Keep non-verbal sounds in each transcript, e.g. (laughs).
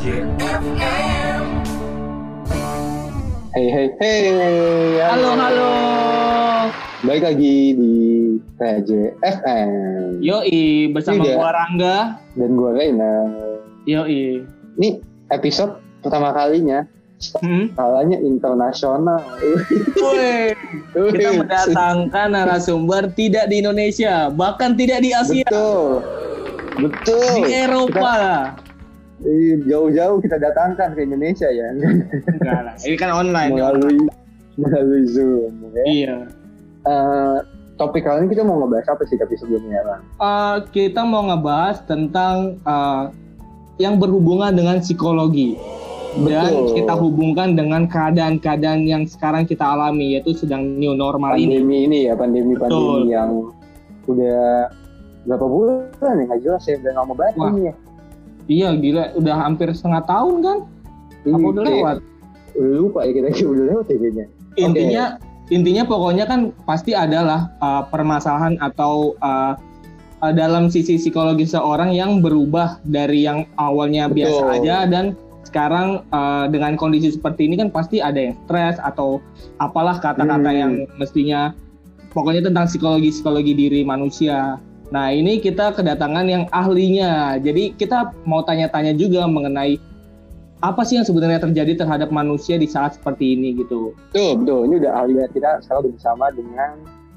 Hey hey hey. Halo halo. Baik lagi di PAJFM. Yoi bersama Iya. gua Rangga. Dan gue Reina. Yoi. Ini episode pertama kalinya. Hmm? Skalanya internasional. Woi, kita mendatangkan narasumber tidak di Indonesia, bahkan tidak di Asia, Betul. Betul. di Eropa lah. Jauh-jauh kita datangkan ke Indonesia ya. Enggak lah, ini kan online. melalui melalui Zoom. ya. Iya. Eh, topik kali ini kita mau ngebahas apa sih tapi sebelumnya Bang? Eh, kita mau ngebahas tentang eh, yang berhubungan dengan psikologi dan Betul. kita hubungkan dengan keadaan-keadaan yang sekarang kita alami yaitu sedang new normal ini. pandemi ini ya pandemi pandemi Betul. yang udah berapa bulan ya nggak jelas ya udah lama banget Wah. ini ya Iya gila, udah hampir setengah tahun kan? Apa Iya, udah lewat? lupa ya kita udah lewat ya kayaknya intinya intinya pokoknya kan pasti adalah uh, permasalahan atau uh, uh, dalam sisi psikologi seorang yang berubah dari yang awalnya biasa Betul. aja dan sekarang uh, dengan kondisi seperti ini kan pasti ada yang stres atau apalah kata-kata Hmm. yang mestinya pokoknya tentang psikologi psikologi diri manusia. Nah ini kita kedatangan yang ahlinya. Jadi kita mau tanya-tanya juga mengenai apa sih yang sebenarnya terjadi terhadap manusia di saat seperti ini gitu. betul betul ini udah ahli banget kita sekarang udah bersama dengan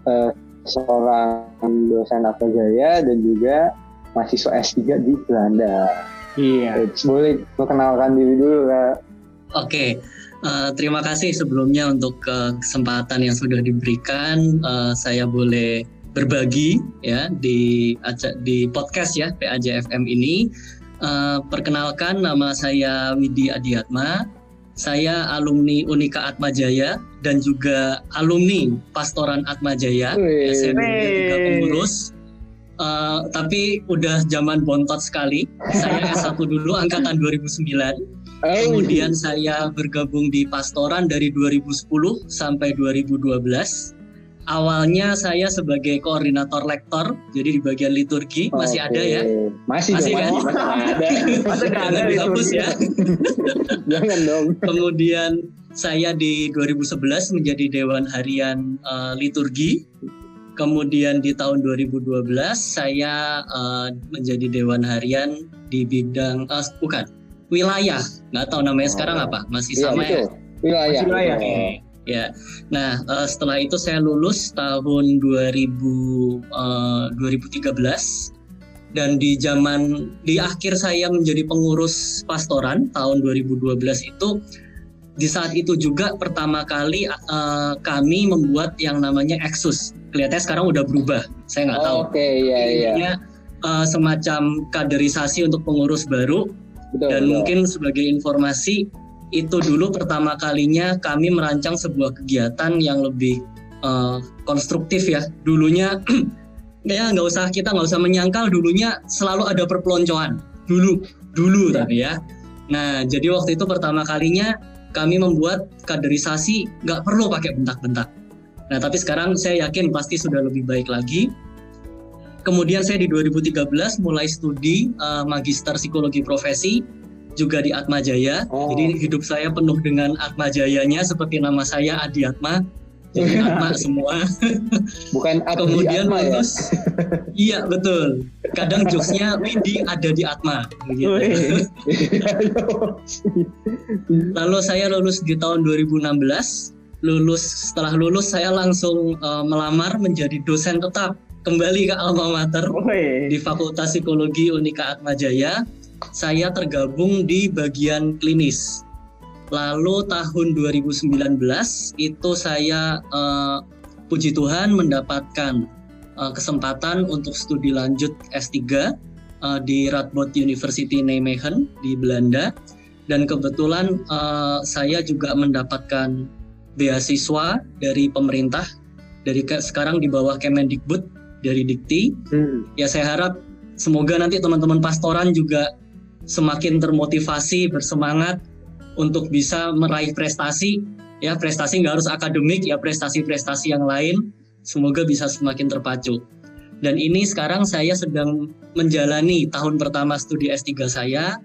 eh, seorang dosen Atma Jaya dan juga mahasiswa S3 di Belanda Iya. Eh, boleh perkenalkan diri dulu Kak. Oke, eh, terima kasih sebelumnya untuk eh, kesempatan yang sudah diberikan. Eh, saya boleh berbagi ya di di podcast ya PAJFM ini. Eh, perkenalkan nama saya Widi Adiatma. Saya alumni Unika Atmajaya dan juga alumni Pastoran Atmajaya. Ya, saya juga pengurus. Eh, tapi udah zaman bontot sekali. Saya (laughs) S1 dulu angkatan 2009. Eh, Kemudian saya bergabung di pastoran dari 2010 sampai 2012. Awalnya saya sebagai koordinator lektor, jadi di bagian liturgi masih oke. ada ya. masih, Masih kan? masih, (laughs) masih ada nggak ada dihapus ya. (laughs) jangan dong Kemudian saya di 2011 menjadi Dewan Harian eh, Liturgi. Kemudian di tahun 2012 saya eh, menjadi Dewan Harian di bidang eh, bukan wilayah. Nggak tahu namanya sekarang apa. Masih Iya, sama ya? Wilayah. Masih wilayah. Oke, ya. Nah, eh, setelah itu saya lulus tahun 2000 eh, 2013 dan di zaman di akhir saya menjadi pengurus pastoran tahun 2012 itu di saat itu juga pertama kali eh, kami membuat yang namanya Exus. Kelihatannya sekarang udah berubah. Saya nggak tahu. Oke, iya iya. Intinya eh, semacam kaderisasi untuk pengurus baru Betul. dan betul. mungkin sebagai informasi itu dulu pertama kalinya kami merancang sebuah kegiatan yang lebih eh, konstruktif ya. Dulunya (clears throat) ya nggak usah kita nggak usah menyangkal dulunya selalu ada perpeloncoan. Dulu dulu Ya. tapi ya. Nah jadi waktu itu pertama kalinya kami membuat kaderisasi nggak perlu pakai bentak-bentak. Nah tapi sekarang saya yakin pasti sudah lebih baik lagi. Kemudian saya di 2013 mulai studi eh, magister psikologi profesi juga di Atma Jaya. Oh. Jadi hidup saya penuh dengan Atma Jayanya seperti nama saya Adi Atma. Jadi (laughs) Atma semua. bukan Abdi Kemudian Atma ya. lulus. iya betul. Kadang jokesnya Widi ada di Atma. Wih. (laughs) Lalu saya lulus di tahun 2016. Lulus setelah lulus saya langsung eh, melamar menjadi dosen tetap kembali ke alma mater. Di Fakultas Psikologi Unika Atmajaya, saya tergabung di bagian klinis. Lalu tahun 2019 itu saya eh, puji Tuhan mendapatkan eh, kesempatan untuk studi lanjut S3 eh, di Radboud University Nijmegen di Belanda dan kebetulan eh, saya juga mendapatkan beasiswa dari pemerintah dari ke- sekarang di bawah Kemendikbud dari Dikti Hmm. ya saya harap semoga nanti teman-teman pastoran juga semakin termotivasi bersemangat untuk bisa meraih prestasi ya prestasi nggak harus akademik ya prestasi-prestasi yang lain semoga bisa semakin terpacu dan ini sekarang saya sedang menjalani tahun pertama studi S3 saya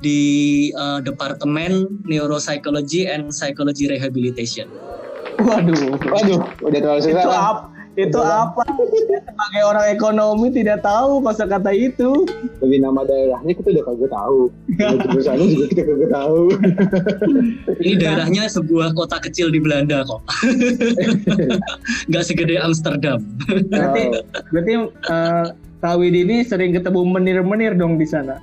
di uh, Departemen Neuropsychology and Psychology Rehabilitation. Waduh, waduh, udah terlalu susah. Itu, ap, itu apa? Sebagai orang ekonomi tidak tahu kata itu. Tapi nama daerahnya kita udah kagak tahu. Jurusannya juga kita kagak tahu. (laughs) Ini daerahnya sebuah kota kecil di Belanda kok. (laughs) Gak segede Amsterdam. Berarti, berarti uh, Kak Widi ini sering ketemu menir-menir dong di sana.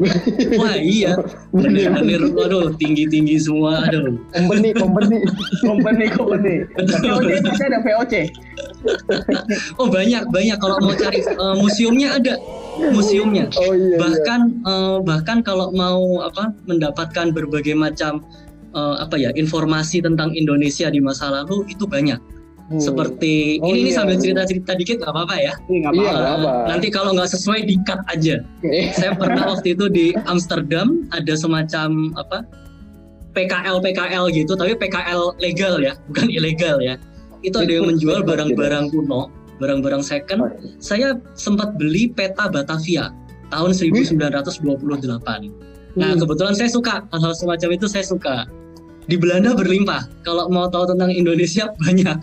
Wah (laughs) iya, menir-menir, waduh tinggi-tinggi semua, aduh. Kompeni, kompeni. kompeni, kompeni. VOC itu ada VOC. oh banyak, banyak. Kalau mau cari uh, museumnya ada, museumnya. Oh iya. Bahkan iya. Uh, bahkan kalau mau apa mendapatkan berbagai macam uh, apa ya informasi tentang Indonesia di masa lalu itu banyak Hmm. Seperti oh, ini, iya. sambil cerita-cerita dikit nggak apa-apa ya? Iya, iya apa-apa. Nanti kalau nggak sesuai di cut aja. Saya pernah waktu itu di Amsterdam ada semacam apa PKL PKL gitu, tapi PKL legal ya, bukan ilegal ya. Itu ada yang menjual barang-barang kuno, barang-barang second. Oh, iya. Saya sempat beli peta Batavia tahun 1928. Nah hmm. kebetulan saya suka hal-hal semacam itu saya suka di Belanda berlimpah. Kalau mau tahu tentang Indonesia (laughs) banyak.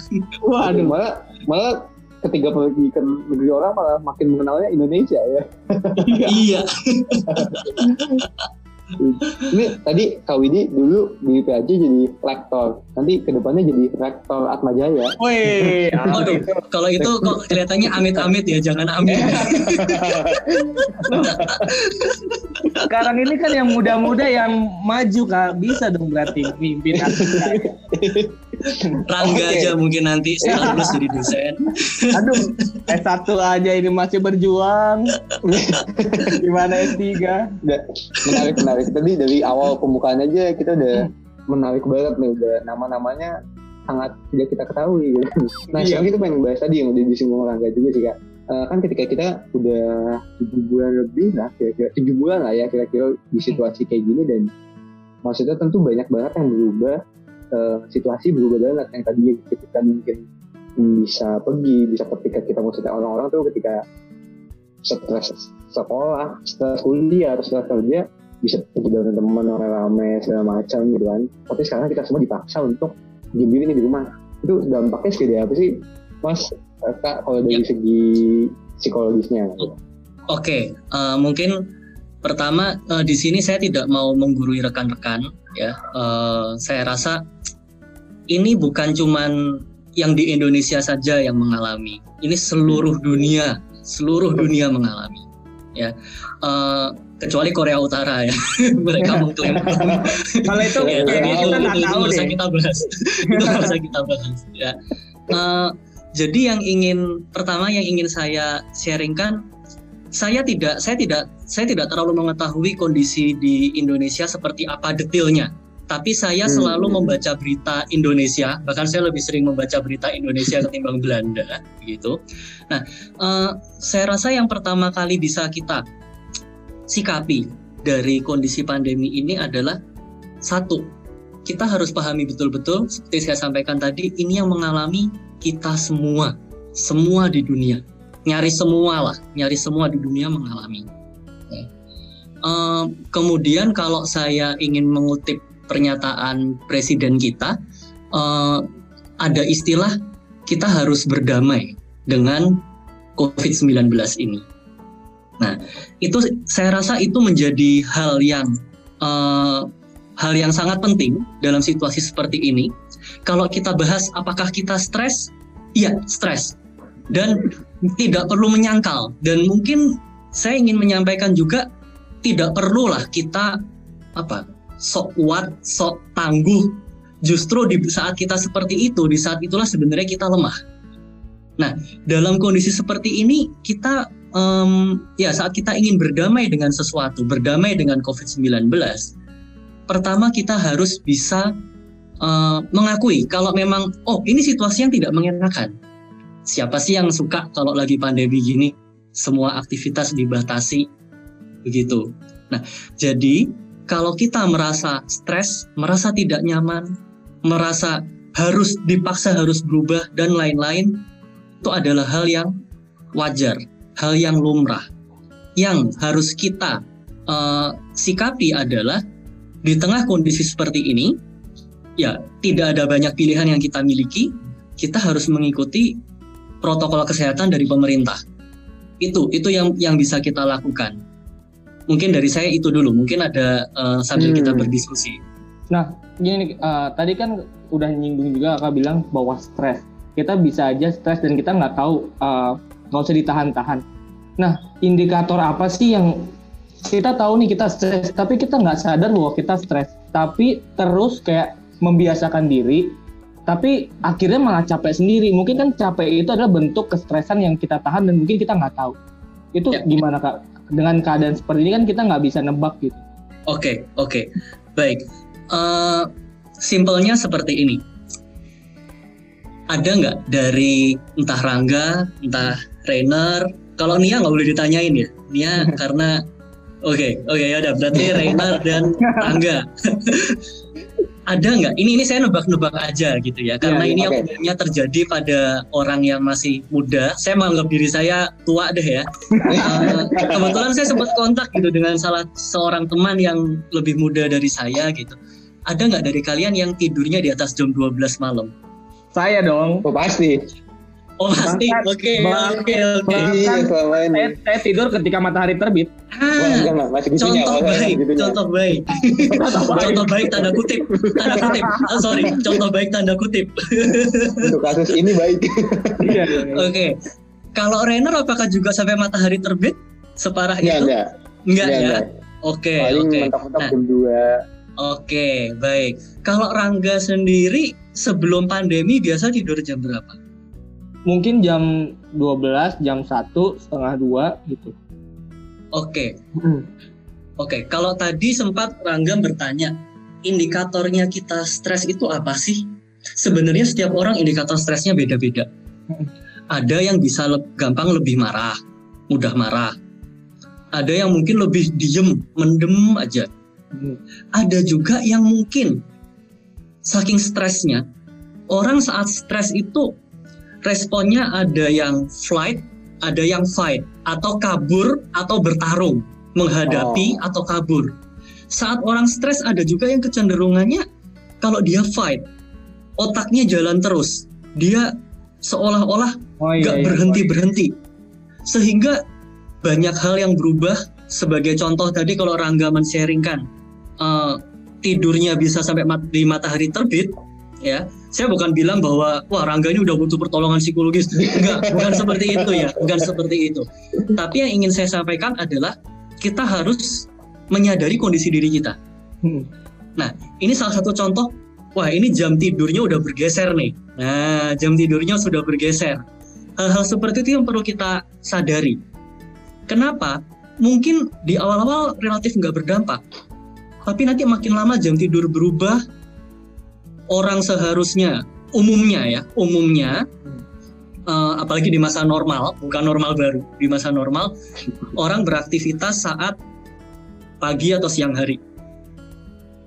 Waduh, malah malah ketika pergi ke negeri orang malah makin mengenalnya Indonesia ya. iya. (laughs) Ini tadi Kak Widi dulu di PAJ jadi lektor, nanti ke depannya jadi rektor Atma Jaya. Wih, aduh, kalau itu kok kelihatannya amit-amit ya, jangan amit. Sekarang ini kan yang muda-muda yang maju kak, bisa dong berarti mimpin Atma (laughs) Rangga okay. aja mungkin nanti setelah lulus jadi dosen. Aduh, S1 aja ini masih berjuang. Gimana S3? Menarik, menarik. Tadi dari awal pembukaan aja kita udah menarik banget nih. Udah nama-namanya sangat tidak kita ketahui. Gitu. Nah, iya. sekarang kita pengen bahas tadi yang udah disinggung Rangga juga sih, Kak. Uh, kan ketika kita udah tujuh bulan lebih lah, kira-kira tujuh bulan lah ya kira-kira di situasi kayak gini dan maksudnya tentu banyak banget yang berubah uh, situasi berubah banget. Yang tadinya kita mungkin bisa pergi bisa ketika kita maksudnya orang-orang tuh ketika stres sekolah stres kuliah atau stres kerja bisa pergi dengan teman orang rame segala macam gitu kan. Tapi sekarang kita semua dipaksa untuk diem nih di rumah. Itu dampaknya segede apa sih mas? Kak kalau dari ya. segi psikologisnya. Oke okay. uh, eh, mungkin pertama uh, di sini saya tidak mau menggurui rekan-rekan ya. Uh, saya rasa ini bukan cuman yang di Indonesia saja yang mengalami. Ini seluruh dunia seluruh dunia mengalami ya. Uh, kecuali Korea Utara ya. (laughs) Mereka mengklaim kalau itu (laughs) ya, ya, itu, itu, itu, itu usah kita bahas. (laughs) Itu usah kita bahas ya. Uh, jadi yang ingin pertama yang ingin saya sharingkan saya tidak saya tidak saya tidak terlalu mengetahui kondisi di Indonesia seperti apa detailnya. Tapi saya hmm. selalu membaca berita Indonesia, bahkan saya lebih sering membaca berita Indonesia ketimbang Belanda, gitu. Nah, uh, saya rasa yang pertama kali bisa kita sikapi dari kondisi pandemi ini adalah satu, kita harus pahami betul-betul seperti saya sampaikan tadi, ini yang mengalami kita semua, semua di dunia, nyari semua lah, nyari semua di dunia mengalami Uh, kemudian kalau saya ingin mengutip pernyataan presiden kita, uh, ada istilah kita harus berdamai dengan COVID-19 ini. Nah, itu saya rasa itu menjadi hal yang uh, hal yang sangat penting dalam situasi seperti ini. Kalau kita bahas apakah kita stres? Iya, stres. Dan tidak perlu menyangkal. Dan mungkin saya ingin menyampaikan juga tidak perlulah kita apa sok kuat, sok tangguh. Justru di saat kita seperti itu, di saat itulah sebenarnya kita lemah. Nah, dalam kondisi seperti ini kita um, ya saat kita ingin berdamai dengan sesuatu, berdamai dengan COVID-19, pertama kita harus bisa uh, mengakui kalau memang oh ini situasi yang tidak mengenakan. Siapa sih yang suka kalau lagi pandemi gini semua aktivitas dibatasi begitu. Nah, jadi kalau kita merasa stres, merasa tidak nyaman, merasa harus dipaksa harus berubah dan lain-lain, itu adalah hal yang wajar, hal yang lumrah. Yang harus kita uh, sikapi adalah di tengah kondisi seperti ini, ya tidak ada banyak pilihan yang kita miliki, kita harus mengikuti protokol kesehatan dari pemerintah. Itu itu yang yang bisa kita lakukan. Mungkin dari saya itu dulu. Mungkin ada uh, sambil hmm. kita berdiskusi. Nah, gini uh, tadi kan udah nyinggung juga kakak bilang bahwa stres. Kita bisa aja stres dan kita nggak tahu uh, nggak usah ditahan-tahan. Nah, indikator apa sih yang kita tahu nih kita stres, tapi kita nggak sadar bahwa kita stres. Tapi terus kayak membiasakan diri, tapi akhirnya malah capek sendiri. Mungkin kan capek itu adalah bentuk kestresan yang kita tahan dan mungkin kita nggak tahu. Itu ya. gimana kak? Dengan keadaan seperti ini kan kita nggak bisa nebak gitu. Oke, okay, oke, okay. baik. Uh, simpelnya seperti ini. Ada nggak dari entah Rangga, entah Rainer, kalau Nia nggak boleh ditanyain ya, Nia (laughs) karena Oke, okay, oke okay, ya udah berarti Reina dan Angga. (laughs) ada nggak? Ini ini saya nebak-nebak aja gitu ya, karena yeah, ini okay. umumnya terjadi pada orang yang masih muda. Saya menganggap diri saya tua deh ya. uh, (laughs) kebetulan saya sempat kontak gitu dengan salah seorang teman yang lebih muda dari saya gitu. Ada nggak dari kalian yang tidurnya di atas jam 12 malam? Saya dong. Oh, pasti. Oh pasti, oke, oke, oke. Iya, saya, tidur ketika matahari terbit. Ah, masih contoh baik, contoh baik, contoh baik tanda kutip, tanda kutip. Oh, sorry, contoh baik tanda kutip. Untuk kasus ini baik. Iya, iya, iya. Oke, kalau Rainer apakah juga sampai matahari terbit separah itu? Enggak, enggak ya. Oke, oke. Nah, Oke, okay, baik. Kalau Rangga sendiri sebelum pandemi biasa tidur jam berapa? Mungkin jam 12, jam 1, setengah 2 gitu. Oke. Okay. Hmm. Oke, okay. kalau tadi sempat Rangga bertanya, indikatornya kita stres itu apa sih? Sebenarnya setiap orang indikator stresnya beda-beda. Hmm. Ada yang bisa le gampang lebih marah, mudah marah. Ada yang mungkin lebih diem, mendem aja. Hmm. Ada juga yang mungkin saking stresnya, orang saat stres itu responnya ada yang flight, ada yang fight, atau kabur atau bertarung, menghadapi oh. atau kabur. Saat orang stres ada juga yang kecenderungannya kalau dia fight, otaknya jalan terus, dia seolah-olah oh, iya, gak iya, berhenti berhenti, sehingga banyak hal yang berubah. Sebagai contoh tadi kalau Rangga men-sharingkan uh, tidurnya bisa sampai mat di matahari terbit, ya. Saya bukan bilang bahwa wah Rangga ini udah butuh pertolongan psikologis. Enggak bukan (laughs) seperti itu ya bukan seperti itu. Tapi yang ingin saya sampaikan adalah kita harus menyadari kondisi diri kita. Hmm. nah ini salah satu contoh wah ini jam tidurnya udah bergeser nih. Nah jam tidurnya sudah bergeser. Hal-hal seperti itu yang perlu kita sadari. Kenapa? Mungkin di awal-awal relatif nggak berdampak tapi nanti makin lama jam tidur berubah orang seharusnya umumnya ya umumnya uh, apalagi di masa normal bukan normal baru di masa normal orang beraktivitas saat pagi atau siang hari.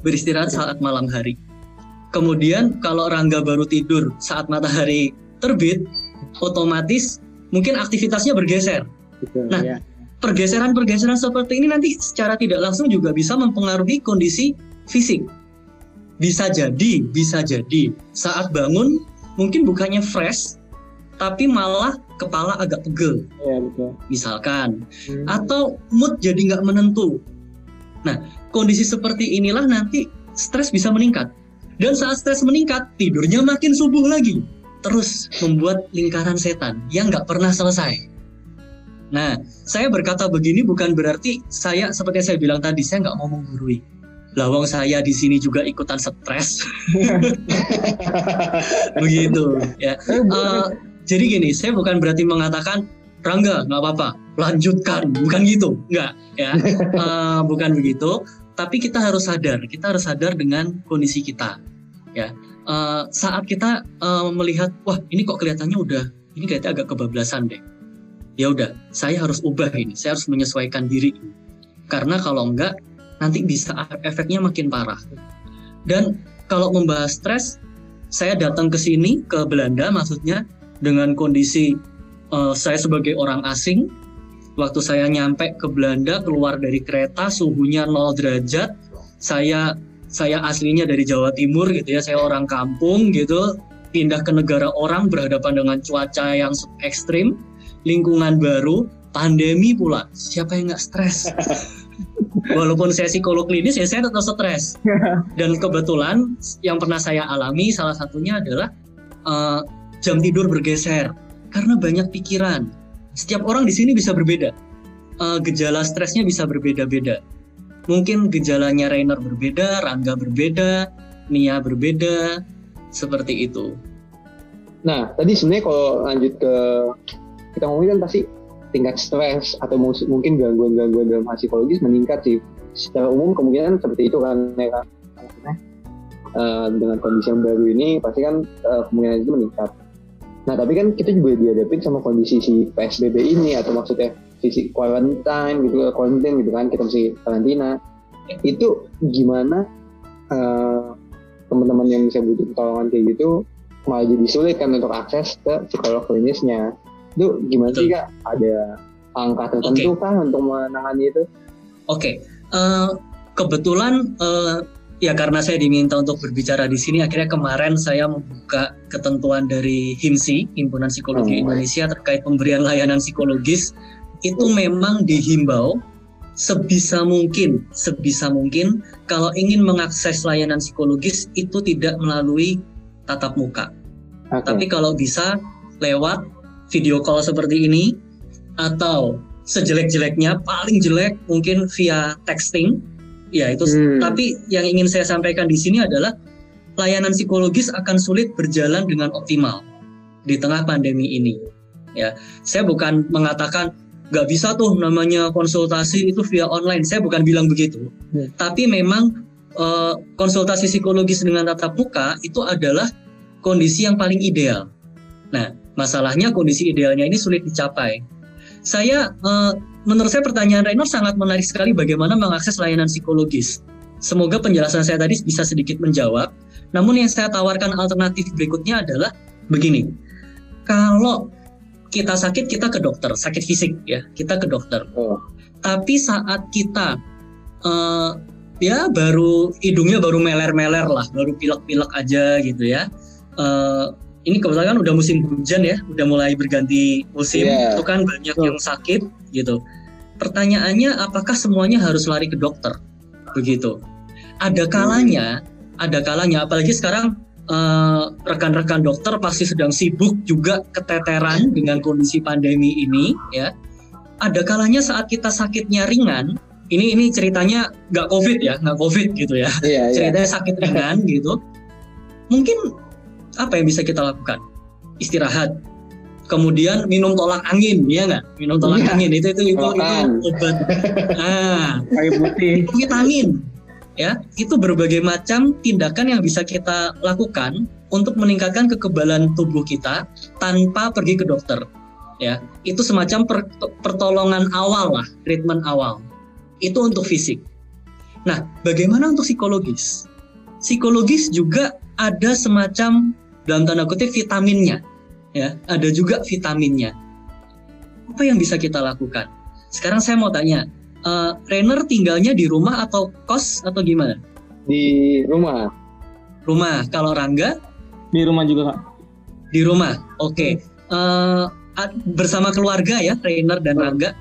Beristirahat saat malam hari. Kemudian kalau Rangga baru tidur saat matahari terbit otomatis mungkin aktivitasnya bergeser. Nah ya. pergeseran-pergeseran seperti ini nanti secara tidak langsung juga bisa mempengaruhi kondisi fisik bisa jadi, bisa jadi saat bangun mungkin bukannya fresh, tapi malah kepala agak pegel. Ya, betul. Misalkan, hmm. atau mood jadi nggak menentu. Nah, kondisi seperti inilah nanti stres bisa meningkat. Dan saat stres meningkat, tidurnya makin subuh lagi. Terus membuat lingkaran setan yang nggak pernah selesai. Nah, saya berkata begini bukan berarti saya seperti saya bilang tadi, saya nggak mau menggurui lawang saya di sini juga ikutan stres. (laughs) Begitu ya. Uh, jadi gini saya bukan berarti mengatakan Rangga nggak apa-apa lanjutkan. Bukan gitu nggak ya. Uh, (laughs) bukan begitu. Tapi kita harus sadar kita harus sadar dengan kondisi kita ya. Uh, saat kita uh, melihat wah ini kok kelihatannya udah ini kayaknya agak kebablasan deh. Ya udah saya harus ubah ini saya harus menyesuaikan diri. Karena kalau enggak nanti bisa efeknya makin parah. Dan kalau membahas stres, saya datang ke sini ke Belanda maksudnya dengan kondisi uh, saya sebagai orang asing. Waktu saya nyampe ke Belanda keluar dari kereta suhunya 0 derajat, saya saya aslinya dari Jawa Timur gitu ya, saya orang kampung gitu, pindah ke negara orang berhadapan dengan cuaca yang ekstrim, lingkungan baru, pandemi pula. Siapa yang nggak stres? (laughs) Walaupun saya psikolog klinis ya saya tetap stres. (laughs) Dan kebetulan yang pernah saya alami salah satunya adalah uh, jam tidur bergeser karena banyak pikiran. Setiap orang di sini bisa berbeda. Uh, gejala stresnya bisa berbeda-beda. Mungkin gejalanya Rainer berbeda, Rangga berbeda, Nia berbeda, seperti itu. Nah, tadi sebenarnya kalau lanjut ke kita ngomongin kan pasti tingkat stres atau mungkin gangguan-gangguan dalam psikologis meningkat sih. Secara umum kemungkinan seperti itu kan ya kan. Uh, dengan kondisi yang baru ini pasti kan uh, kemungkinan itu meningkat. Nah tapi kan kita juga dihadapin sama kondisi si PSBB ini atau maksudnya sisi quarantine gitu, quarantine gitu kan kita mesti karantina. Itu gimana uh, teman-teman yang bisa butuh pertolongan kayak gitu malah jadi sulit kan untuk akses ke psikolog klinisnya itu gimana Betul. sih kak ada angka tertentu okay. kah untuk menangani itu oke okay. uh, eh, kebetulan uh, ya karena saya diminta untuk berbicara di sini akhirnya kemarin saya membuka ketentuan dari HIMSI Himpunan Psikologi oh. Indonesia terkait pemberian layanan psikologis itu oh. memang dihimbau sebisa mungkin sebisa mungkin kalau ingin mengakses layanan psikologis itu tidak melalui tatap muka okay. tapi kalau bisa lewat video call seperti ini atau sejelek-jeleknya paling jelek mungkin via texting. Ya itu hmm. tapi yang ingin saya sampaikan di sini adalah layanan psikologis akan sulit berjalan dengan optimal di tengah pandemi ini. Ya saya bukan mengatakan nggak bisa tuh namanya konsultasi itu via online. Saya bukan bilang begitu. Hmm. tapi memang uh, konsultasi psikologis dengan tatap muka itu adalah kondisi yang paling ideal. Nah Masalahnya kondisi idealnya ini sulit dicapai. Saya uh, menurut saya pertanyaan Rainer sangat menarik sekali bagaimana mengakses layanan psikologis. Semoga penjelasan saya tadi bisa sedikit menjawab. Namun yang saya tawarkan alternatif berikutnya adalah begini. Kalau kita sakit kita ke dokter, sakit fisik ya, kita ke dokter. Oh. Tapi saat kita uh, ya baru hidungnya baru meler-meler lah, baru pilek-pilek aja gitu ya. Uh, ini kebetulan kan udah musim hujan ya, udah mulai berganti musim, yeah. itu kan banyak yang sakit gitu. Pertanyaannya apakah semuanya harus lari ke dokter? Begitu. Ada kalanya, hmm. ada kalanya apalagi sekarang eh, rekan-rekan dokter pasti sedang sibuk juga keteteran dengan kondisi pandemi ini ya. Ada kalanya saat kita sakitnya ringan, ini ini ceritanya nggak covid ya, nggak covid gitu ya. Yeah, iya. ceritanya yeah. sakit ringan gitu. Mungkin apa yang bisa kita lakukan? Istirahat. Kemudian minum tolak angin, ya nggak? Minum tolak iya. angin itu itu itu, itu obat. (laughs) Ah, kayu putih. Vitamin. Ya, itu berbagai macam tindakan yang bisa kita lakukan untuk meningkatkan kekebalan tubuh kita tanpa pergi ke dokter. Ya, itu semacam per, pertolongan awal lah, treatment awal. Itu untuk fisik. Nah, bagaimana untuk psikologis? Psikologis juga ada semacam dalam tanda kutip vitaminnya. Ya ada juga vitaminnya. Apa yang bisa kita lakukan? Sekarang saya mau tanya uh, Rainer tinggalnya di rumah atau kos atau gimana? Di rumah. Rumah. Kalau Rangga? Di rumah juga kak. Di rumah. Oke. Okay. uh, eh, bersama keluarga ya Rainer dan Rangga?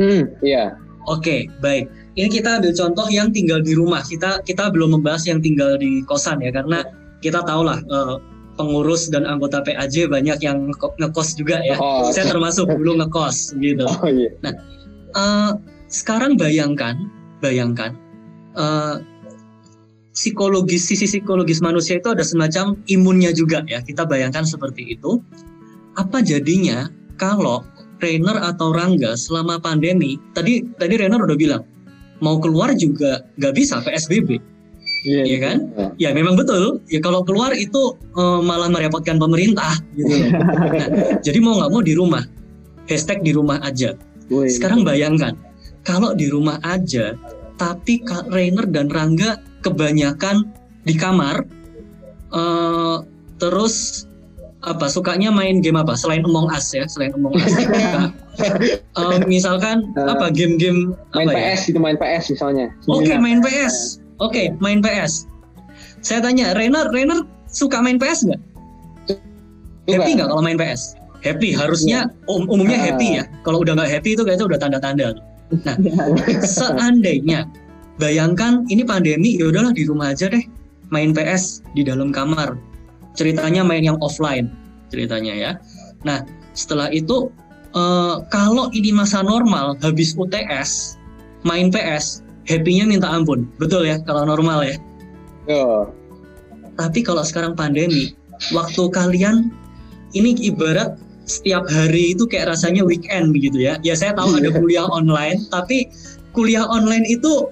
Hmm iya. Oke okay, baik. Ini kita ambil contoh yang tinggal di rumah. Kita kita belum membahas yang tinggal di kosan ya karena kita tahu lah uh, pengurus dan anggota PAJ banyak yang ngekos juga ya. Oh, Saya termasuk dulu ngekos gitu. Oh, iya. Nah, uh, sekarang bayangkan, bayangkan uh, psikologis sisi psikologis manusia itu ada semacam imunnya juga ya. Kita bayangkan seperti itu. Apa jadinya kalau trainer atau Rangga selama pandemi tadi tadi Rainer udah bilang mau keluar juga nggak bisa PSBB Iya yeah, kan? Yeah. Ya memang betul. Ya kalau keluar itu uh, malah merepotkan pemerintah gitu. nah, jadi mau nggak mau di rumah. Hashtag di rumah aja. Woy. Sekarang bayangkan kalau di rumah aja, tapi Kak Rainer dan Rangga kebanyakan di kamar, uh, terus apa sukanya main game apa selain Among Us ya selain Among Us uh, (laughs) misalkan uh, apa game-game main apa PS ya? itu main PS misalnya oke okay, main PS Oke, main PS. Saya tanya, Rainer, Rainer suka main PS nggak? Happy nggak kalau main PS? Happy, harusnya um- umumnya Ah. happy ya. Kalau udah nggak happy itu kayaknya udah tanda-tanda. Nah, (laughs) seandainya bayangkan ini pandemi ya udahlah di rumah aja deh main PS di dalam kamar ceritanya main yang offline ceritanya ya nah setelah itu eh, kalau ini masa normal habis UTS main PS happy-nya minta ampun betul ya kalau normal ya Yo. tapi kalau sekarang pandemi waktu kalian ini ibarat setiap hari itu kayak rasanya weekend begitu ya. Ya saya tahu ada kuliah online, tapi kuliah online itu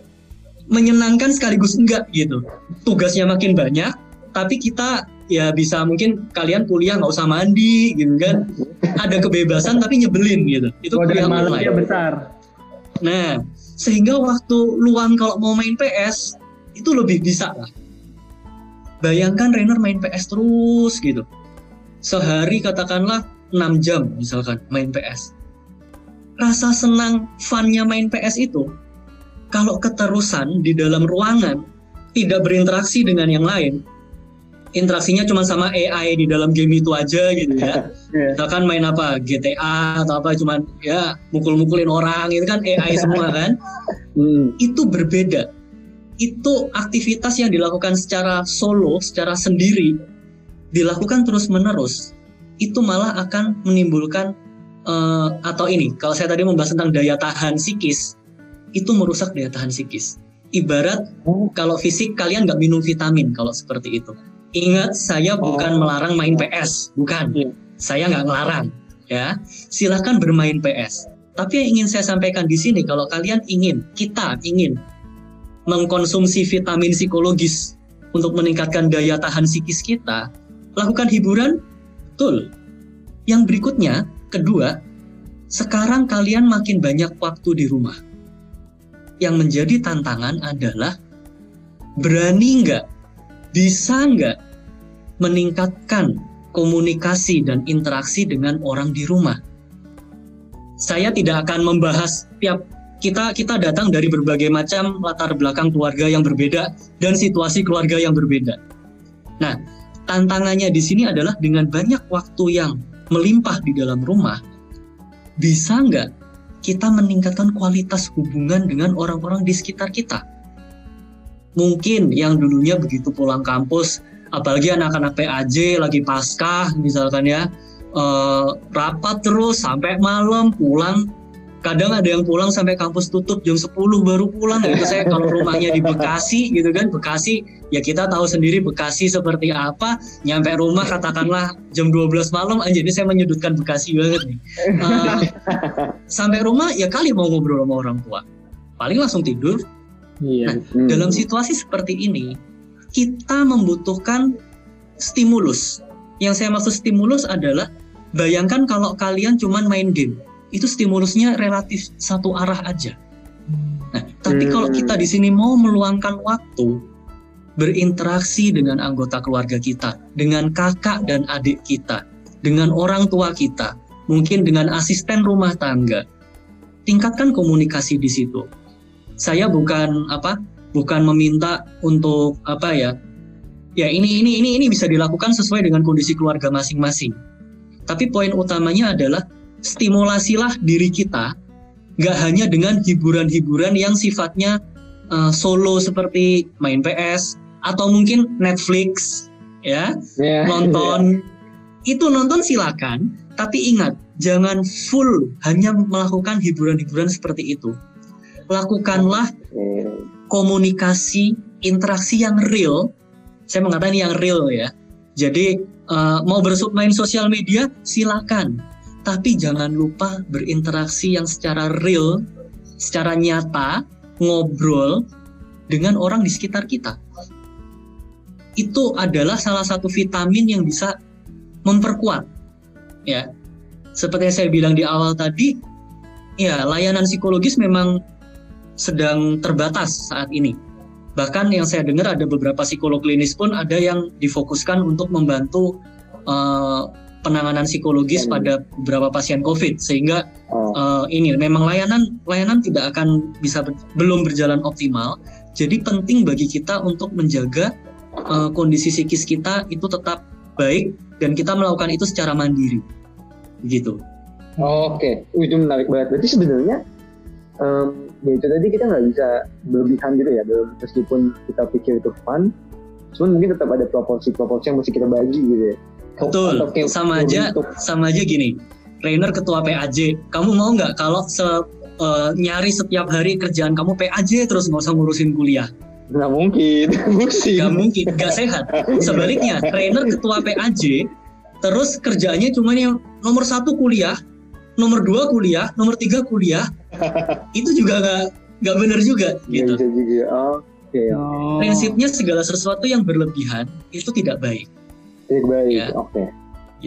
menyenangkan sekaligus enggak gitu. Tugasnya makin banyak, tapi kita ya bisa mungkin kalian kuliah nggak usah mandi gitu kan. Ada kebebasan tapi nyebelin gitu. Itu kuliah Godaan malamnya online. besar. Nah, sehingga waktu luang kalau mau main PS itu lebih bisa lah. Bayangkan Rainer main PS terus gitu. Sehari katakanlah 6 jam misalkan main PS. Rasa senang funnya main PS itu kalau keterusan di dalam ruangan tidak berinteraksi dengan yang lain. Interaksinya cuma sama AI di dalam game itu aja gitu ya (laughs) Iya. misalkan main apa GTA atau apa cuman ya mukul-mukulin orang itu kan AI semua (laughs) kan Hmm. itu berbeda itu aktivitas yang dilakukan secara solo secara sendiri dilakukan terus menerus itu malah akan menimbulkan eh, atau ini kalau saya tadi membahas tentang daya tahan psikis itu merusak daya tahan psikis ibarat Oh. kalau fisik kalian nggak minum vitamin kalau seperti itu ingat saya bukan Oh. melarang main PS bukan. Iya. saya nggak ngelarang ya. Silahkan bermain PS tapi yang ingin saya sampaikan di sini kalau kalian ingin kita ingin mengkonsumsi vitamin psikologis untuk meningkatkan daya tahan psikis kita lakukan hiburan betul. Yang berikutnya kedua sekarang kalian makin banyak waktu di rumah. Yang menjadi tantangan adalah berani nggak bisa nggak meningkatkan komunikasi dan interaksi dengan orang di rumah. Saya tidak akan membahas tiap kita kita datang dari berbagai macam latar belakang keluarga yang berbeda dan situasi keluarga yang berbeda. Nah, tantangannya di sini adalah dengan banyak waktu yang melimpah di dalam rumah, bisa nggak kita meningkatkan kualitas hubungan dengan orang-orang di sekitar kita? Mungkin yang dulunya begitu pulang kampus apalagi anak-anak PAJ lagi paskah misalkan ya eh, rapat terus sampai malam pulang. Kadang ada yang pulang sampai kampus tutup jam 10 baru pulang. Itu saya kalau rumahnya di Bekasi gitu kan Bekasi ya kita tahu sendiri Bekasi seperti apa. Nyampe rumah katakanlah jam 12 malam aja ini saya menyudutkan Bekasi banget nih. Eh, sampai rumah ya kali mau ngobrol sama orang tua. Paling langsung tidur Iya. Hmm. dalam situasi seperti ini, kita membutuhkan stimulus. Yang saya maksud stimulus adalah bayangkan kalau kalian cuman main game, itu stimulusnya relatif satu arah aja. Nah, tapi kalau Hmm. kita di sini mau meluangkan waktu berinteraksi dengan anggota keluarga kita, dengan kakak dan adik kita, dengan orang tua kita, mungkin dengan asisten rumah tangga, tingkatkan komunikasi di situ saya bukan apa bukan meminta untuk apa ya ya ini ini ini ini bisa dilakukan sesuai dengan kondisi keluarga masing-masing. Tapi poin utamanya adalah stimulasilah diri kita nggak hanya dengan hiburan-hiburan yang sifatnya eh, solo seperti main PS atau mungkin Netflix ya Ya. nonton. Itu nonton silakan tapi ingat jangan full hanya melakukan hiburan-hiburan seperti itu lakukanlah komunikasi interaksi yang real. Saya mengatakan yang real ya. Jadi eh, mau main sosial media silakan. Tapi jangan lupa berinteraksi yang secara real secara nyata ngobrol dengan orang di sekitar kita. Itu adalah salah satu vitamin yang bisa memperkuat ya. Seperti yang saya bilang di awal tadi ya layanan psikologis memang sedang terbatas saat ini bahkan yang saya dengar ada beberapa psikolog klinis pun ada yang difokuskan untuk membantu eh, penanganan psikologis Hmm. pada beberapa pasien COVID sehingga Oh. eh, ini memang layanan layanan tidak akan bisa ber- belum berjalan optimal Jadi penting bagi kita untuk menjaga uh, kondisi psikis kita itu tetap baik dan kita melakukan itu secara mandiri. Begitu. Oke, okay. itu menarik banget. Berarti sebenarnya um, ya itu tadi kita nggak bisa berlebihan gitu ya, meskipun kita pikir itu fun, cuman mungkin tetap ada proporsi-proporsi yang mesti kita bagi gitu ya. Betul. sama aja, untuk... sama aja gini. Trainer ketua PAJ, kamu mau nggak kalau se, uh, nyari setiap hari kerjaan kamu PAJ terus nggak usah ngurusin kuliah? (laughs) Nggak mungkin, Nggak mungkin, nggak sehat. Sebaliknya, trainer ketua PAJ, terus kerjanya cuma yang nomor satu kuliah, nomor dua kuliah, nomor tiga kuliah, (laughs) itu juga nggak nggak benar juga gitu. Bisa juga. Oh, okay. oh. Prinsipnya segala sesuatu yang berlebihan itu tidak baik. Tidak baik, ya. oke. Okay.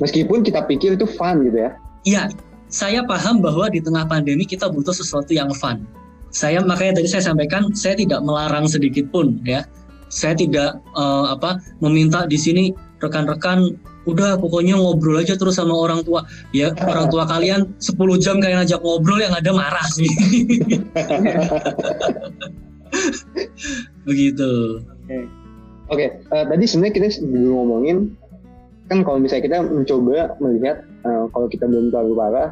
Meskipun kita pikir itu fun gitu ya. Iya, saya paham bahwa di tengah pandemi kita butuh sesuatu yang fun. Saya makanya tadi saya sampaikan saya tidak melarang sedikit pun ya. Saya tidak uh, apa meminta di sini rekan-rekan udah pokoknya ngobrol aja terus sama orang tua. Ya orang tua kalian 10 jam kayak ngajak ngobrol yang ada marah sih. (laughs) Begitu. Oke. Okay. okay, uh, eh, tadi sebenarnya kita dulu ngomongin kan kalau misalnya kita mencoba melihat uh, kalau kita belum terlalu parah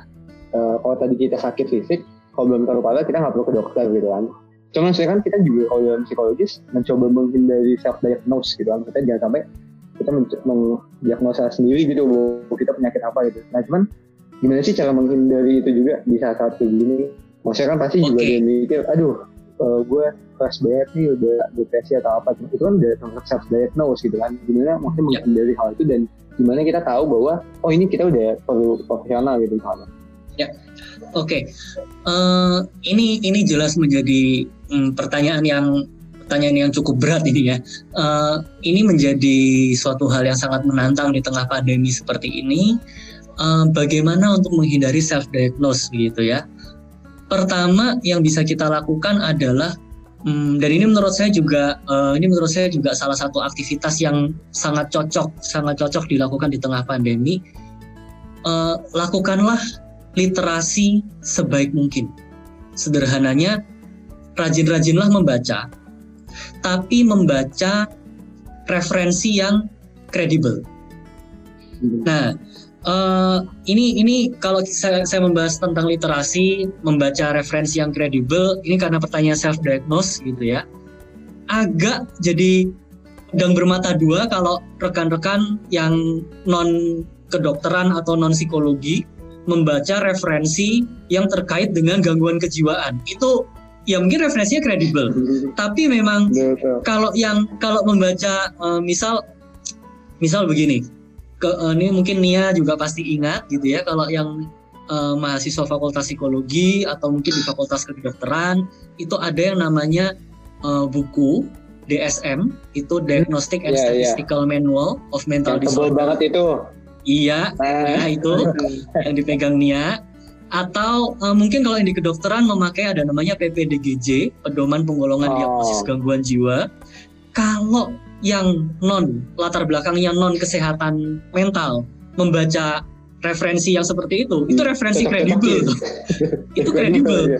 uh, kalau tadi kita sakit fisik kalau belum terlalu parah kita nggak perlu ke dokter gitu kan. Cuman sekarang kita juga kalau dalam psikologis mencoba menghindari self diagnose gitu kan. Kita jangan sampai kita mendiagnosa sendiri gitu bahwa kita penyakit apa gitu nah cuman gimana sih cara menghindari itu juga di saat-saat kayak gini maksudnya kan pasti okay. juga dia mikir aduh uh, eh, gue keras banget nih udah depresi atau apa itu kan udah termasuk self diagnose gitu kan gimana maksudnya yeah. menghindari hal itu dan gimana kita tahu bahwa oh ini kita udah perlu profesional gitu misalnya ya oke okay. uh, eh, ini ini jelas menjadi um, pertanyaan yang pertanyaan yang cukup berat ini ya. Uh, ini menjadi suatu hal yang sangat menantang di tengah pandemi seperti ini. Uh, bagaimana untuk menghindari self diagnose gitu ya? Pertama yang bisa kita lakukan adalah um, dan ini menurut saya juga uh, ini menurut saya juga salah satu aktivitas yang sangat cocok sangat cocok dilakukan di tengah pandemi. Uh, lakukanlah literasi sebaik mungkin. Sederhananya, rajin-rajinlah membaca tapi membaca referensi yang kredibel. Nah, uh, ini ini kalau saya, saya membahas tentang literasi, membaca referensi yang kredibel, ini karena pertanyaan self diagnose gitu ya. Agak jadi dan bermata dua kalau rekan-rekan yang non kedokteran atau non psikologi membaca referensi yang terkait dengan gangguan kejiwaan. Itu ya mungkin referensinya kredibel tapi memang kalau yang kalau membaca uh, misal misal begini ke uh, ini mungkin Nia juga pasti ingat gitu ya kalau yang uh, mahasiswa fakultas psikologi atau mungkin di fakultas kedokteran itu ada yang namanya uh, buku DSM itu Diagnostic and yeah, iya. Statistical yeah. Manual of Mental yang Disorder. banget itu. Iya, nah. ya itu yang dipegang Nia atau uh, mungkin kalau yang di kedokteran memakai ada namanya PPDGJ, pedoman penggolongan oh. diagnosis gangguan jiwa. Kalau yang non latar belakangnya non kesehatan mental membaca referensi yang seperti itu, itu referensi kredibel. (laughs) itu kredibel. Ya.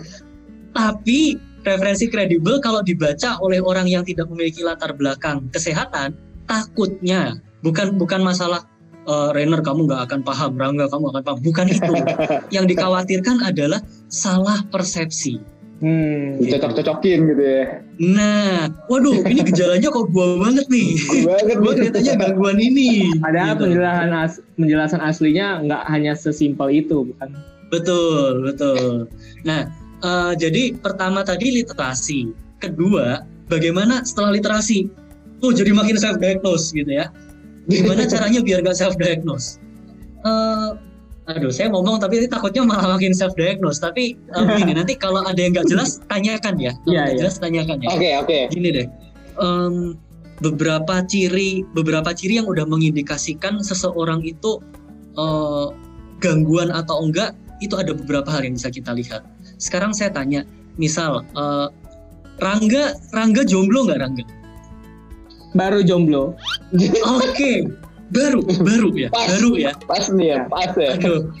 Tapi referensi kredibel kalau dibaca oleh orang yang tidak memiliki latar belakang kesehatan, takutnya bukan bukan masalah uh, Rainer kamu nggak akan paham, Rangga kamu akan paham. Bukan itu. (laughs) yang dikhawatirkan adalah salah persepsi. Hmm, cocok-cocokin gitu ya. Nah, waduh, ini gejalanya kok gua banget nih. (laughs) banget. gua kelihatannya gangguan ini. Ada gitu. penjelasan as penjelasan aslinya nggak hanya sesimpel itu, bukan? Betul, betul. Nah, uh, jadi pertama tadi literasi, kedua bagaimana setelah literasi, tuh jadi makin self diagnose gitu ya gimana caranya biar gak self diagnose uh, aduh saya ngomong tapi takutnya malah makin self diagnose tapi (laughs) uh, begini nanti kalau ada yang nggak jelas tanyakan ya. Kalau yeah, yeah. jelas tanyakan ya. Oke okay, oke. Okay. gini deh. Um, beberapa ciri beberapa ciri yang udah mengindikasikan seseorang itu uh, gangguan atau enggak itu ada beberapa hal yang bisa kita lihat. Sekarang saya tanya misal uh, Rangga Rangga jomblo nggak Rangga baru jomblo. Oke, okay. baru, baru ya, pas, baru ya. Pas nih ya, pas ya. Aduh.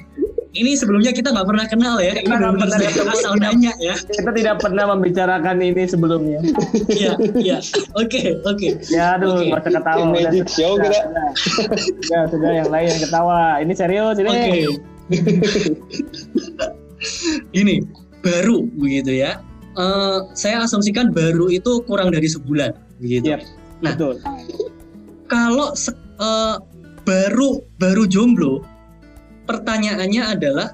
ini sebelumnya kita nggak pernah kenal ya. Ini Kita nggak pernah ketemu. asal nanya ya. Kita tidak pernah membicarakan ini sebelumnya. Iya, iya. Oke, oke. Ya aduh, nggak usah ketawa. Udah, magic show sudah, kita. sudah. Sudah, sudah, yang lain yang ketawa. Ini serius ini. Oke. Gini, baru begitu ya. Eh, saya asumsikan baru itu kurang dari sebulan begitu. Yep. Nah. Betul. Kalau se- eh, baru baru jomblo, pertanyaannya adalah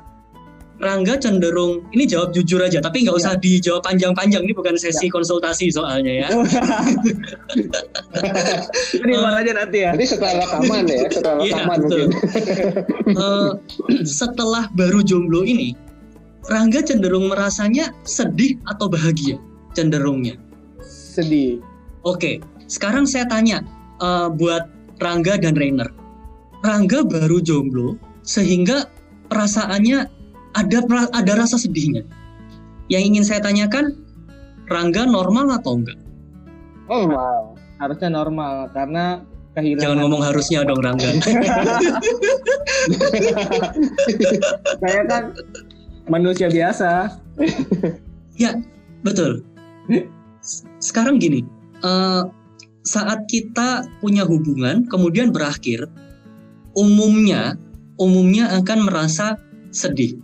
Rangga cenderung ini jawab jujur aja, tapi nggak usah dijawab panjang-panjang. Ini bukan sesi konsultasi soalnya ya. (laughs) Ini mana aja nanti ya. Nanti setelah rekaman ya, setelah Iya, rekaman betul. mungkin. (laughs) Eh, setelah baru jomblo ini, Rangga cenderung merasanya sedih atau bahagia cenderungnya. Sedih. Oke, sekarang saya tanya eh, buat Rangga dan Rainer. Rangga baru jomblo sehingga perasaannya ada ada rasa sedihnya. Yang ingin saya tanyakan, Rangga normal atau enggak? Oh, wow. Harusnya normal karena kehilangan. Jangan ngomong harusnya dong Rangga. (laughs) Saya kan manusia biasa. Betul. S- (laughs) Sekarang gini, eh, saat kita punya hubungan kemudian berakhir, umumnya umumnya akan merasa sedih.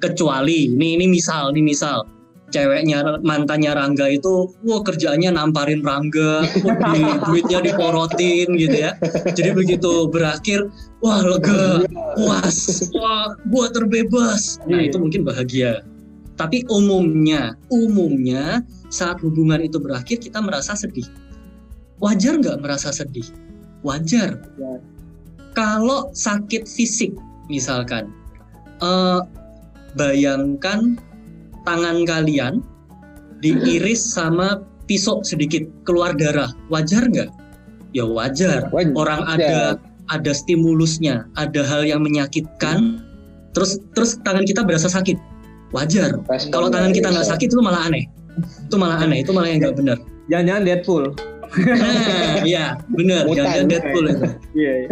Kecuali, ini ini misal, ini misal ceweknya mantannya Rangga itu, wah kerjaannya namparin Rangga, (laughs) duitnya diporotin gitu ya. Jadi begitu berakhir, wah lega, puas, wah gua terbebas. Nah Iya. itu mungkin bahagia. Tapi umumnya, umumnya saat hubungan itu berakhir kita merasa sedih. Wajar nggak merasa sedih? Wajar. Wajar. Kalau sakit fisik misalkan, eh, bayangkan tangan kalian diiris (laughs) sama pisau sedikit keluar darah, wajar nggak? Ya wajar. Wajar. Orang ada ada stimulusnya, ada hal yang menyakitkan, terus terus tangan kita berasa sakit, wajar. Kalau tangan kita nggak sakit itu malah aneh. Itu malah aneh, itu malah yang nggak benar. Jangan-jangan Deadpool. Nah, iya benar. Jangan Deadpool itu. Iya. iya.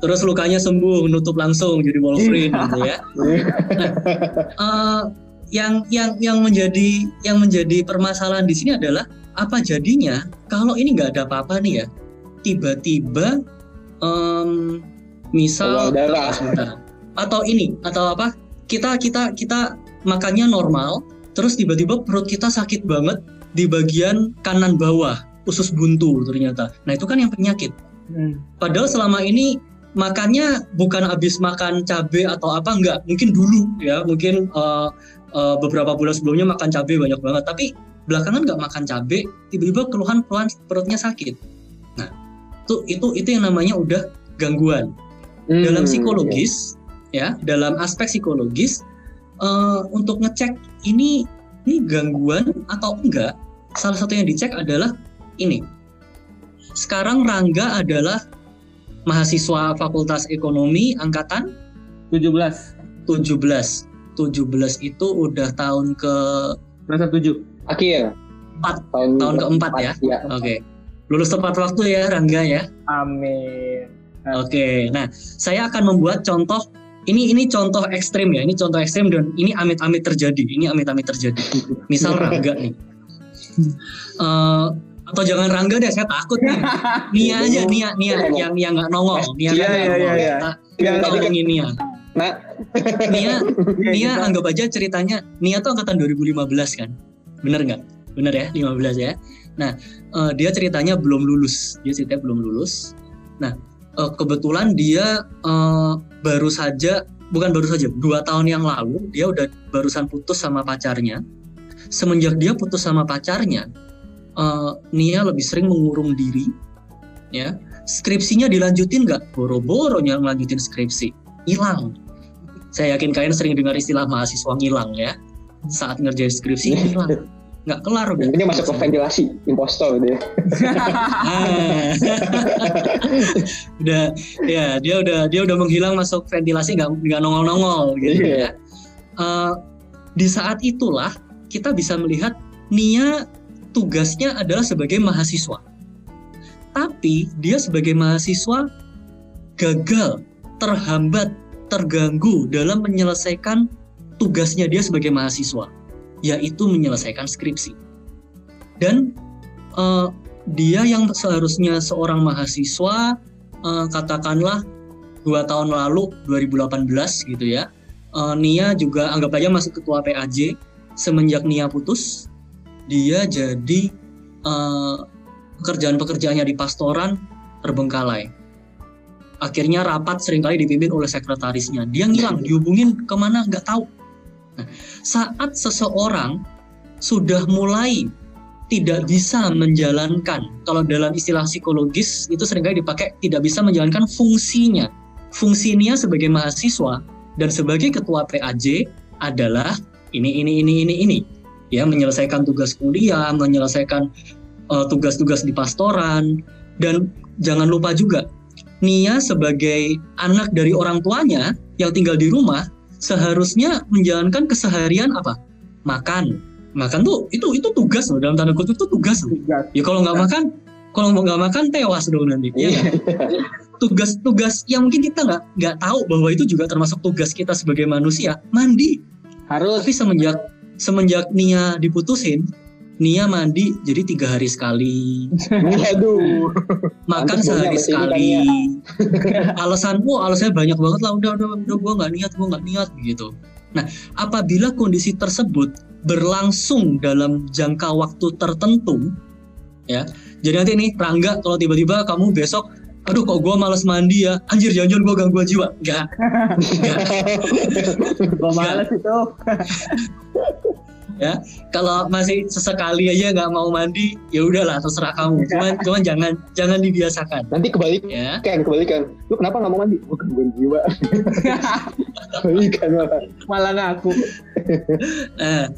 Terus lukanya sembuh, nutup langsung jadi Wolverine gitu ya. (laughs) Eh, yang yang yang menjadi yang menjadi permasalahan di sini adalah apa jadinya kalau ini nggak ada apa-apa nih ya tiba-tiba em, misal atau ini atau apa kita kita kita makannya normal terus tiba-tiba perut kita sakit banget di bagian kanan bawah usus buntu ternyata nah itu kan yang penyakit Hmm. Padahal selama ini makannya bukan habis makan cabai atau apa enggak, mungkin dulu ya, mungkin eh, eh, beberapa bulan sebelumnya makan cabai banyak banget, tapi belakangan nggak makan cabai, tiba-tiba keluhan-keluhan perutnya sakit. Nah, itu itu itu yang namanya udah gangguan. Hmm, Dalam psikologis ya, dalam aspek psikologis eh, untuk ngecek ini ini gangguan atau enggak, salah satu yang dicek adalah ini. Sekarang Rangga adalah mahasiswa Fakultas Ekonomi angkatan 17. 17. 17 itu udah tahun ke Rasa 7. ya. Akhir. Empat. Tahun, Tahun keempat ya? ya. Oke. Lulus tepat waktu ya Rangga ya. Amin. Oke. Nah, saya akan membuat contoh ini ini contoh ekstrim ya. Ini contoh ekstrim dan ini amit-amit terjadi. Ini amit-amit terjadi. Misal Rangga nih. (laughs) Eh, atau jangan Rangga deh, saya takut nih. (laughs) Nia aja, Nia, Nia yang yang nggak nongol. Nia Iya, kan iya, iya, nongol. iya. Nah, kita tadi kan- omongin Nia. Nah, Nia, (laughs) Nia Iya, anggap aja ceritanya Nia tuh angkatan 2015 kan, bener nggak? Bener ya, 15 ya. Nah, eh, dia ceritanya belum lulus, dia ceritanya belum lulus. Nah, eh, kebetulan dia eh, baru saja, bukan baru saja, dua tahun yang lalu dia udah barusan putus sama pacarnya. Semenjak dia putus sama pacarnya, eh, Nia lebih sering mengurung diri, ya. Skripsinya dilanjutin nggak? Boro-boro yang lanjutin skripsi, hilang saya yakin kalian sering dengar istilah mahasiswa ngilang ya saat ngerjain skripsi (laughs) hilang nggak kelar udah ini masuk ke ventilasi, impostor gitu ya. Ah. (laughs) udah ya dia udah dia udah menghilang masuk ventilasi nggak nggak nongol nongol gitu Iya. ya Eh, di saat itulah kita bisa melihat Nia tugasnya adalah sebagai mahasiswa tapi dia sebagai mahasiswa gagal terhambat terganggu dalam menyelesaikan tugasnya dia sebagai mahasiswa, yaitu menyelesaikan skripsi. Dan uh, dia yang seharusnya seorang mahasiswa, uh, katakanlah dua tahun lalu 2018 gitu ya, uh, Nia juga anggap aja masuk ketua PAJ. Semenjak Nia putus, dia jadi uh, pekerjaan-pekerjaannya di pastoran terbengkalai. Akhirnya rapat sering kali dipimpin oleh sekretarisnya. Dia ngilang, dihubungin ke mana nggak tahu. Nah, saat seseorang sudah mulai tidak bisa menjalankan, kalau dalam istilah psikologis itu sering kali dipakai tidak bisa menjalankan fungsinya. Fungsinya sebagai mahasiswa dan sebagai ketua PAJ adalah ini ini ini ini ini ya menyelesaikan tugas kuliah, menyelesaikan uh, tugas-tugas di pastoran dan jangan lupa juga Nia sebagai anak dari orang tuanya yang tinggal di rumah seharusnya menjalankan keseharian apa? Makan. Makan tuh itu itu tugas loh dalam tanda kutip itu tugas loh. Ya kalau nggak makan, kalau nggak makan tewas dong nanti. Ya tugas-tugas yang mungkin kita nggak nggak tahu bahwa itu juga termasuk tugas kita sebagai manusia mandi harus tapi semenjak semenjak Nia diputusin Nia mandi jadi tiga hari sekali. Aduh. Makan sehari sekali. (laughs) alasan, wah alasannya banyak banget lah. Udah, udah, udah, gue nggak niat, gue nggak niat gitu. Nah, apabila kondisi tersebut berlangsung dalam jangka waktu tertentu, ya. Jadi nanti nih, Rangga, kalau tiba-tiba kamu besok aduh kok gue males mandi ya? Anjir jangan-jangan gue gangguan jiwa. Enggak (laughs) gue males itu. (laughs) Ya kalau masih sesekali aja nggak mau mandi ya udahlah terserah kamu. Cuman cuman jangan jangan dibiasakan. Nanti kebalik ya. Kan kebalikan. Lu kenapa nggak mau mandi? Gue gangguan jiwa. (laughs) Kebalikan malah malah ngaku. Nah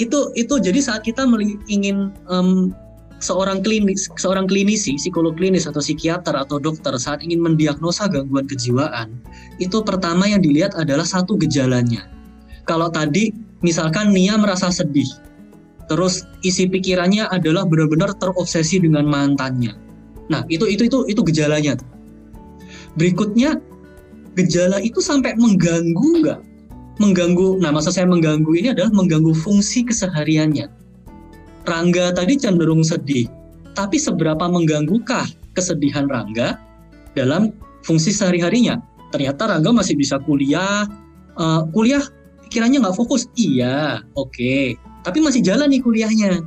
itu itu jadi saat kita ingin um, seorang klinis, seorang klinisi, psikolog klinis atau psikiater atau dokter saat ingin mendiagnosa gangguan kejiwaan, itu pertama yang dilihat adalah satu gejalanya. Kalau tadi misalkan Nia merasa sedih, terus isi pikirannya adalah benar-benar terobsesi dengan mantannya. Nah, itu itu itu itu gejalanya. Berikutnya gejala itu sampai mengganggu nggak? Mengganggu. Nah, masa saya mengganggu ini adalah mengganggu fungsi kesehariannya Rangga tadi cenderung sedih, tapi seberapa mengganggukah kesedihan Rangga dalam fungsi sehari-harinya? Ternyata Rangga masih bisa kuliah, uh, kuliah pikirannya nggak fokus. Iya, oke. Okay. Tapi masih jalan nih kuliahnya.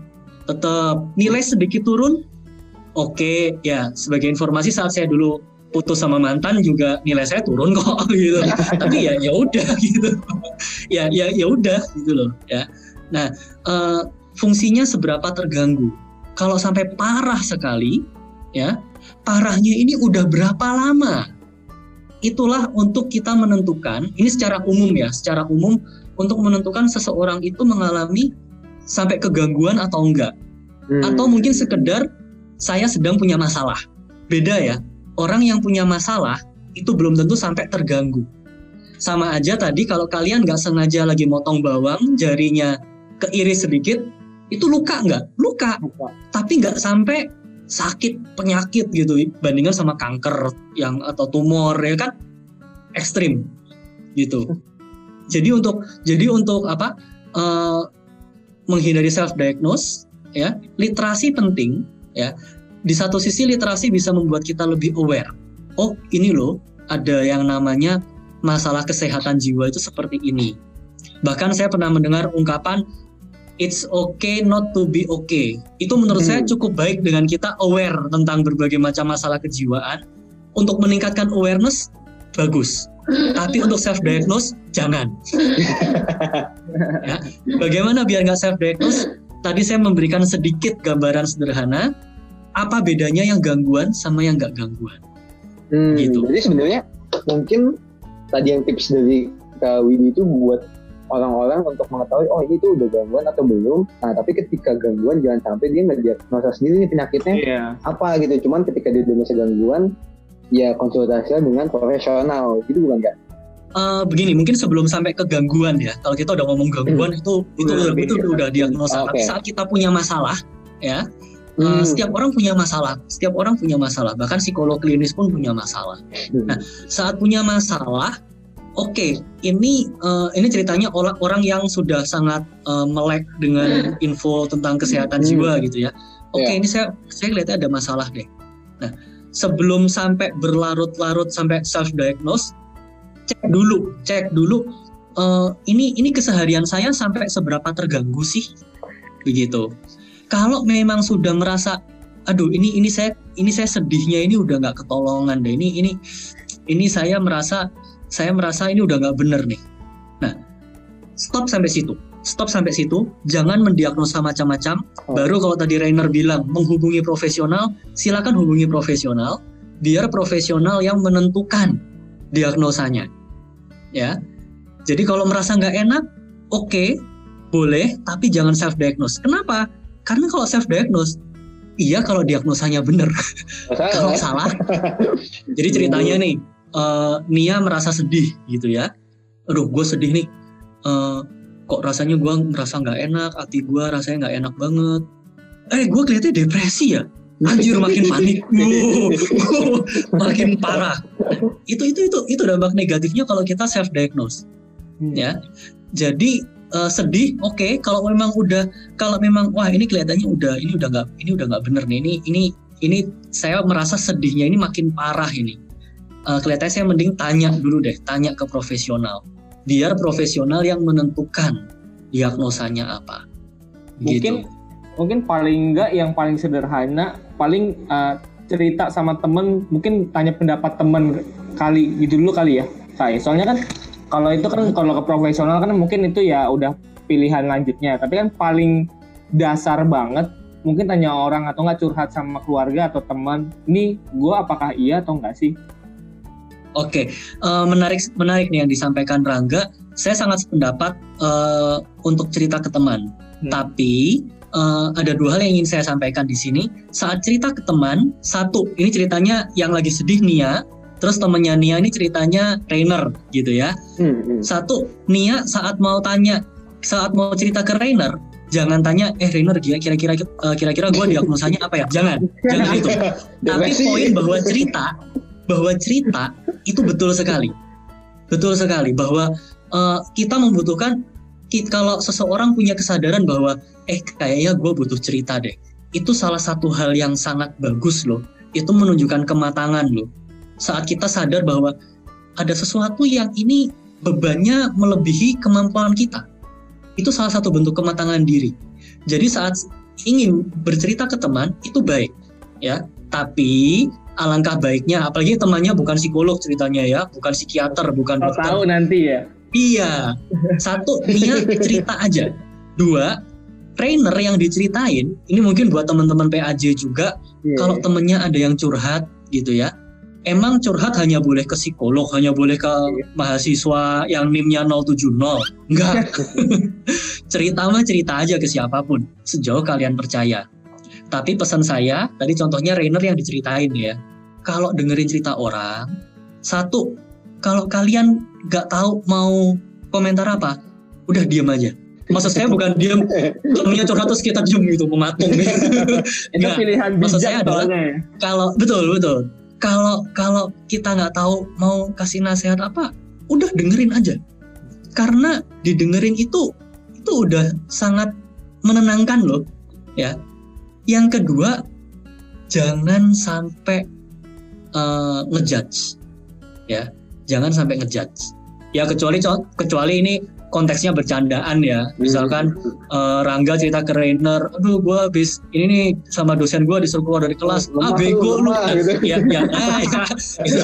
Tetap nilai sedikit turun. Oke, okay. ya sebagai informasi saat saya dulu putus sama mantan juga nilai saya turun (laughs) kok gitu. Tapi ya ya udah (laughs) gitu. ya ya ya udah gitu loh ya. Nah, uh, fungsinya seberapa terganggu. Kalau sampai parah sekali, ya, parahnya ini udah berapa lama? Itulah untuk kita menentukan, ini secara umum ya, secara umum untuk menentukan seseorang itu mengalami sampai kegangguan atau enggak. Hmm. Atau mungkin sekedar saya sedang punya masalah. Beda ya, orang yang punya masalah itu belum tentu sampai terganggu. Sama aja tadi kalau kalian nggak sengaja lagi motong bawang, jarinya keiris sedikit, itu luka nggak? Luka. luka. Tapi nggak sampai sakit penyakit gitu bandingkan sama kanker yang atau tumor ya kan ekstrim gitu. (laughs) Jadi untuk jadi untuk apa uh, menghindari self diagnose ya literasi penting ya di satu sisi literasi bisa membuat kita lebih aware oh ini loh ada yang namanya masalah kesehatan jiwa itu seperti ini bahkan saya pernah mendengar ungkapan it's okay not to be okay. Itu menurut hmm. saya cukup baik dengan kita aware tentang berbagai macam masalah kejiwaan. Untuk meningkatkan awareness bagus. (laughs) Tapi untuk self diagnose jangan. ya. Bagaimana biar nggak self diagnose? Tadi saya memberikan sedikit gambaran sederhana. Apa bedanya yang gangguan sama yang nggak gangguan? Hmm, gitu. Jadi sebenarnya mungkin tadi yang tips dari Kak Widi itu buat orang-orang untuk mengetahui oh ini tuh udah gangguan atau belum. Nah tapi ketika gangguan jangan sampai dia nggak diagnosa sendiri nih penyakitnya yeah. apa gitu. Cuman ketika dia diagnosa gangguan ya konsultasi dengan profesional gitu bukan nggak? Uh, begini mungkin sebelum sampai ke gangguan ya kalau kita udah ngomong gangguan hmm. itu itu hmm. itu, itu udah diagnosa okay. tapi saat kita punya masalah ya uh, hmm. setiap orang punya masalah setiap orang punya masalah bahkan psikolog klinis pun punya masalah hmm. nah saat punya masalah Oke, ini uh, ini ceritanya orang orang yang sudah sangat uh, melek dengan info tentang kesehatan Hmm. jiwa gitu ya. Oke, Ya. ini saya saya lihatnya ada masalah deh. Nah, sebelum sampai berlarut-larut sampai self diagnose, cek dulu, cek dulu uh, ini ini keseharian saya sampai seberapa terganggu sih, begitu. Kalau memang sudah merasa, aduh ini ini saya ini saya sedihnya ini udah nggak ketolongan deh. Ini ini ini saya merasa saya merasa ini udah nggak bener nih. Nah, stop sampai situ. Stop sampai situ. Jangan mendiagnosa macam-macam. Oh. Baru kalau tadi Rainer bilang menghubungi profesional, silakan hubungi profesional. Biar profesional yang menentukan diagnosanya. Ya. Jadi kalau merasa nggak enak, oke, boleh, tapi jangan self diagnose. Kenapa? Karena kalau self diagnose, iya kalau diagnosanya bener. (laughs) kalau Masalah. salah, (laughs) jadi ceritanya nih, eh, Nia merasa sedih gitu ya. Aduh, gue sedih nih. Eh, kok rasanya gue merasa nggak enak, hati gue rasanya nggak enak banget. Eh, gue kelihatannya depresi ya. Anjir, makin panik. (laughs) Makin parah. Itu itu itu itu dampak negatifnya kalau kita self diagnose Hmm. ya. Jadi eh, sedih, oke. Kalau memang udah, kalau memang wah ini kelihatannya udah, ini udah nggak, ini udah nggak bener nih. Ini ini ini saya merasa sedihnya ini makin parah ini. Eh, kelihatannya saya mending tanya dulu deh, tanya ke profesional. Biar profesional yang menentukan diagnosanya apa. Mungkin Gitu. mungkin paling enggak yang paling sederhana, paling uh, cerita sama temen, mungkin tanya pendapat temen kali gitu dulu kali ya. Saya soalnya kan kalau itu kan kalau ke profesional kan mungkin itu ya udah pilihan lanjutnya. Tapi kan paling dasar banget mungkin tanya orang atau nggak curhat sama keluarga atau teman. Ini gue apakah iya atau enggak sih? Oke, eh, menarik menarik nih yang disampaikan Rangga. Saya sangat sependapat eh, untuk cerita ke teman. Hmm. Tapi eh, ada dua hal yang ingin saya sampaikan di sini. Saat cerita ke teman, satu, ini ceritanya yang lagi sedih Nia, terus temennya Nia ini ceritanya Rainer gitu ya. Hmm, hmm. Satu, Nia saat mau tanya, saat mau cerita ke Rainer, jangan tanya, eh Rainer kira-kira kira-kira gue diagnosanya apa ya? Jangan, jangan (laughs) itu. Tapi poin bahwa cerita, bahwa cerita itu betul sekali, betul sekali bahwa eh, kita membutuhkan kalau seseorang punya kesadaran bahwa eh kayaknya gue butuh cerita deh, itu salah satu hal yang sangat bagus loh. Itu menunjukkan kematangan loh. Saat kita sadar bahwa ada sesuatu yang ini bebannya melebihi kemampuan kita, itu salah satu bentuk kematangan diri. Jadi saat ingin bercerita ke teman itu baik, ya. Tapi alangkah baiknya, apalagi temannya bukan psikolog ceritanya ya, bukan psikiater, bukan Kalau dokter. tahu nanti ya. Iya. Satu, dia (laughs) cerita aja. Dua, trainer yang diceritain, ini mungkin buat teman-teman PAJ juga, Iya. kalau temennya ada yang curhat gitu ya. Emang curhat hanya boleh ke psikolog, hanya boleh ke mahasiswa yang NIM-nya 070. Enggak. (laughs) cerita mah cerita aja ke siapa pun, sejauh kalian percaya. Tapi pesan saya, tadi contohnya Rainer yang diceritain ya. Kalau dengerin cerita orang, satu, kalau kalian nggak tahu mau komentar apa, udah diem aja. Maksud saya bukan diem, (laughs) temennya curhat terus kita diem gitu, mematung. itu (laughs) pilihan Maksud bijak saya adalah- ya. kalau betul betul kalau kalau kita nggak tahu mau kasih nasihat apa udah dengerin aja karena didengerin itu itu udah sangat menenangkan loh ya yang kedua jangan sampai eh, ngejudge. Ya jangan sampai ngejudge. Ya kecuali kecuali ini konteksnya bercandaan ya. Misalkan eh, Rangga cerita ke Rainer, aduh gue habis ini nih sama dosen gue disuruh keluar dari kelas, ah Lemah bego lu, gitu. (laughs) ya, ya, ah, ya, (laughs) itu,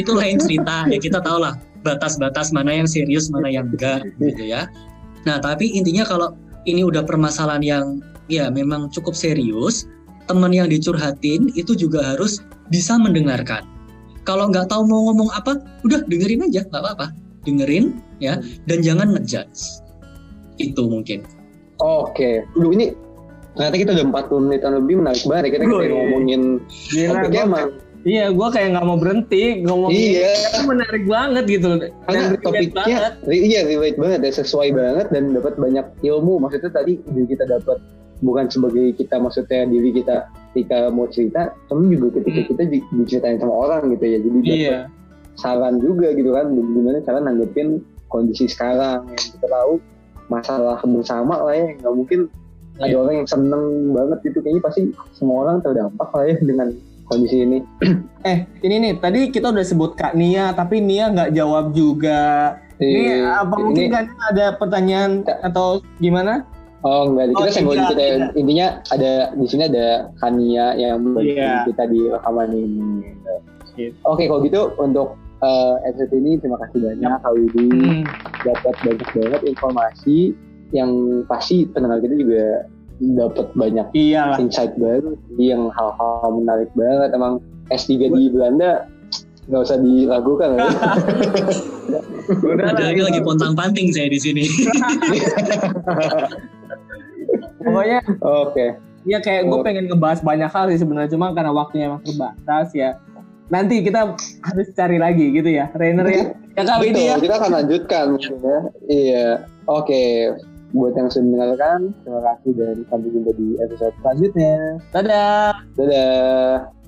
itu lain cerita. Ya kita tahu lah batas-batas mana yang serius mana yang enggak gitu ya. Nah tapi intinya kalau ini udah permasalahan yang ya memang cukup serius, teman yang dicurhatin itu juga harus bisa mendengarkan. Kalau nggak tahu mau ngomong apa, udah dengerin aja, nggak apa-apa, dengerin ya, dan jangan ngejudge. Itu mungkin. Oke, Duh ini ternyata kita udah 40 menitan lebih menarik banget ya. Kita kayak ngomongin Gila, topiknya gua, emang iya gue kayak nggak mau berhenti ngomong Iya. itu menarik banget gitu karena topiknya ri- iya relate banget ya sesuai banget dan dapat banyak ilmu maksudnya tadi kita dapat bukan sebagai kita maksudnya diri kita ketika mau cerita tapi juga ketika Hmm. kita di- diceritain sama orang gitu ya jadi dapat iya saran juga gitu kan gimana cara nanggepin kondisi sekarang yang kita tahu masalah bersama lah ya nggak mungkin ada Iya. orang yang seneng banget gitu kayaknya pasti semua orang terdampak lah ya dengan kondisi ini (clears throat) Eh, ini nih, tadi kita udah sebut Kak Nia, tapi Nia nggak jawab juga. Ini Iya, apa mungkin kan ada pertanyaan atau gimana? Oh enggak, kita Oh, senggol dikit ya. Intinya ada di sini ada Kania yang membantu Iya. kita di rekaman ini. Gitu. Oke, kalau gitu untuk eh, episode ini terima kasih banyak Kak Widi Hmm, dapat banyak banget informasi yang pasti pendengar kita juga dapat banyak iyalah. insight baru yang hal-hal menarik banget emang S3 di Belanda nggak usah dilakukan ya. Udah lah, Lagi lagi pontang panting saya di sini. Pokoknya Oke. ya kayak gue pengen ngebahas banyak hal sih sebenarnya cuma karena waktunya emang terbatas ya. Nanti kita harus cari lagi gitu ya, Rainer ya. Ya Kak Widi ya. Kita akan lanjutkan mungkin ya. Iya. Oke. Buat yang sudah mendengarkan, terima kasih dan sampai jumpa di episode selanjutnya. Dadah. Dadah.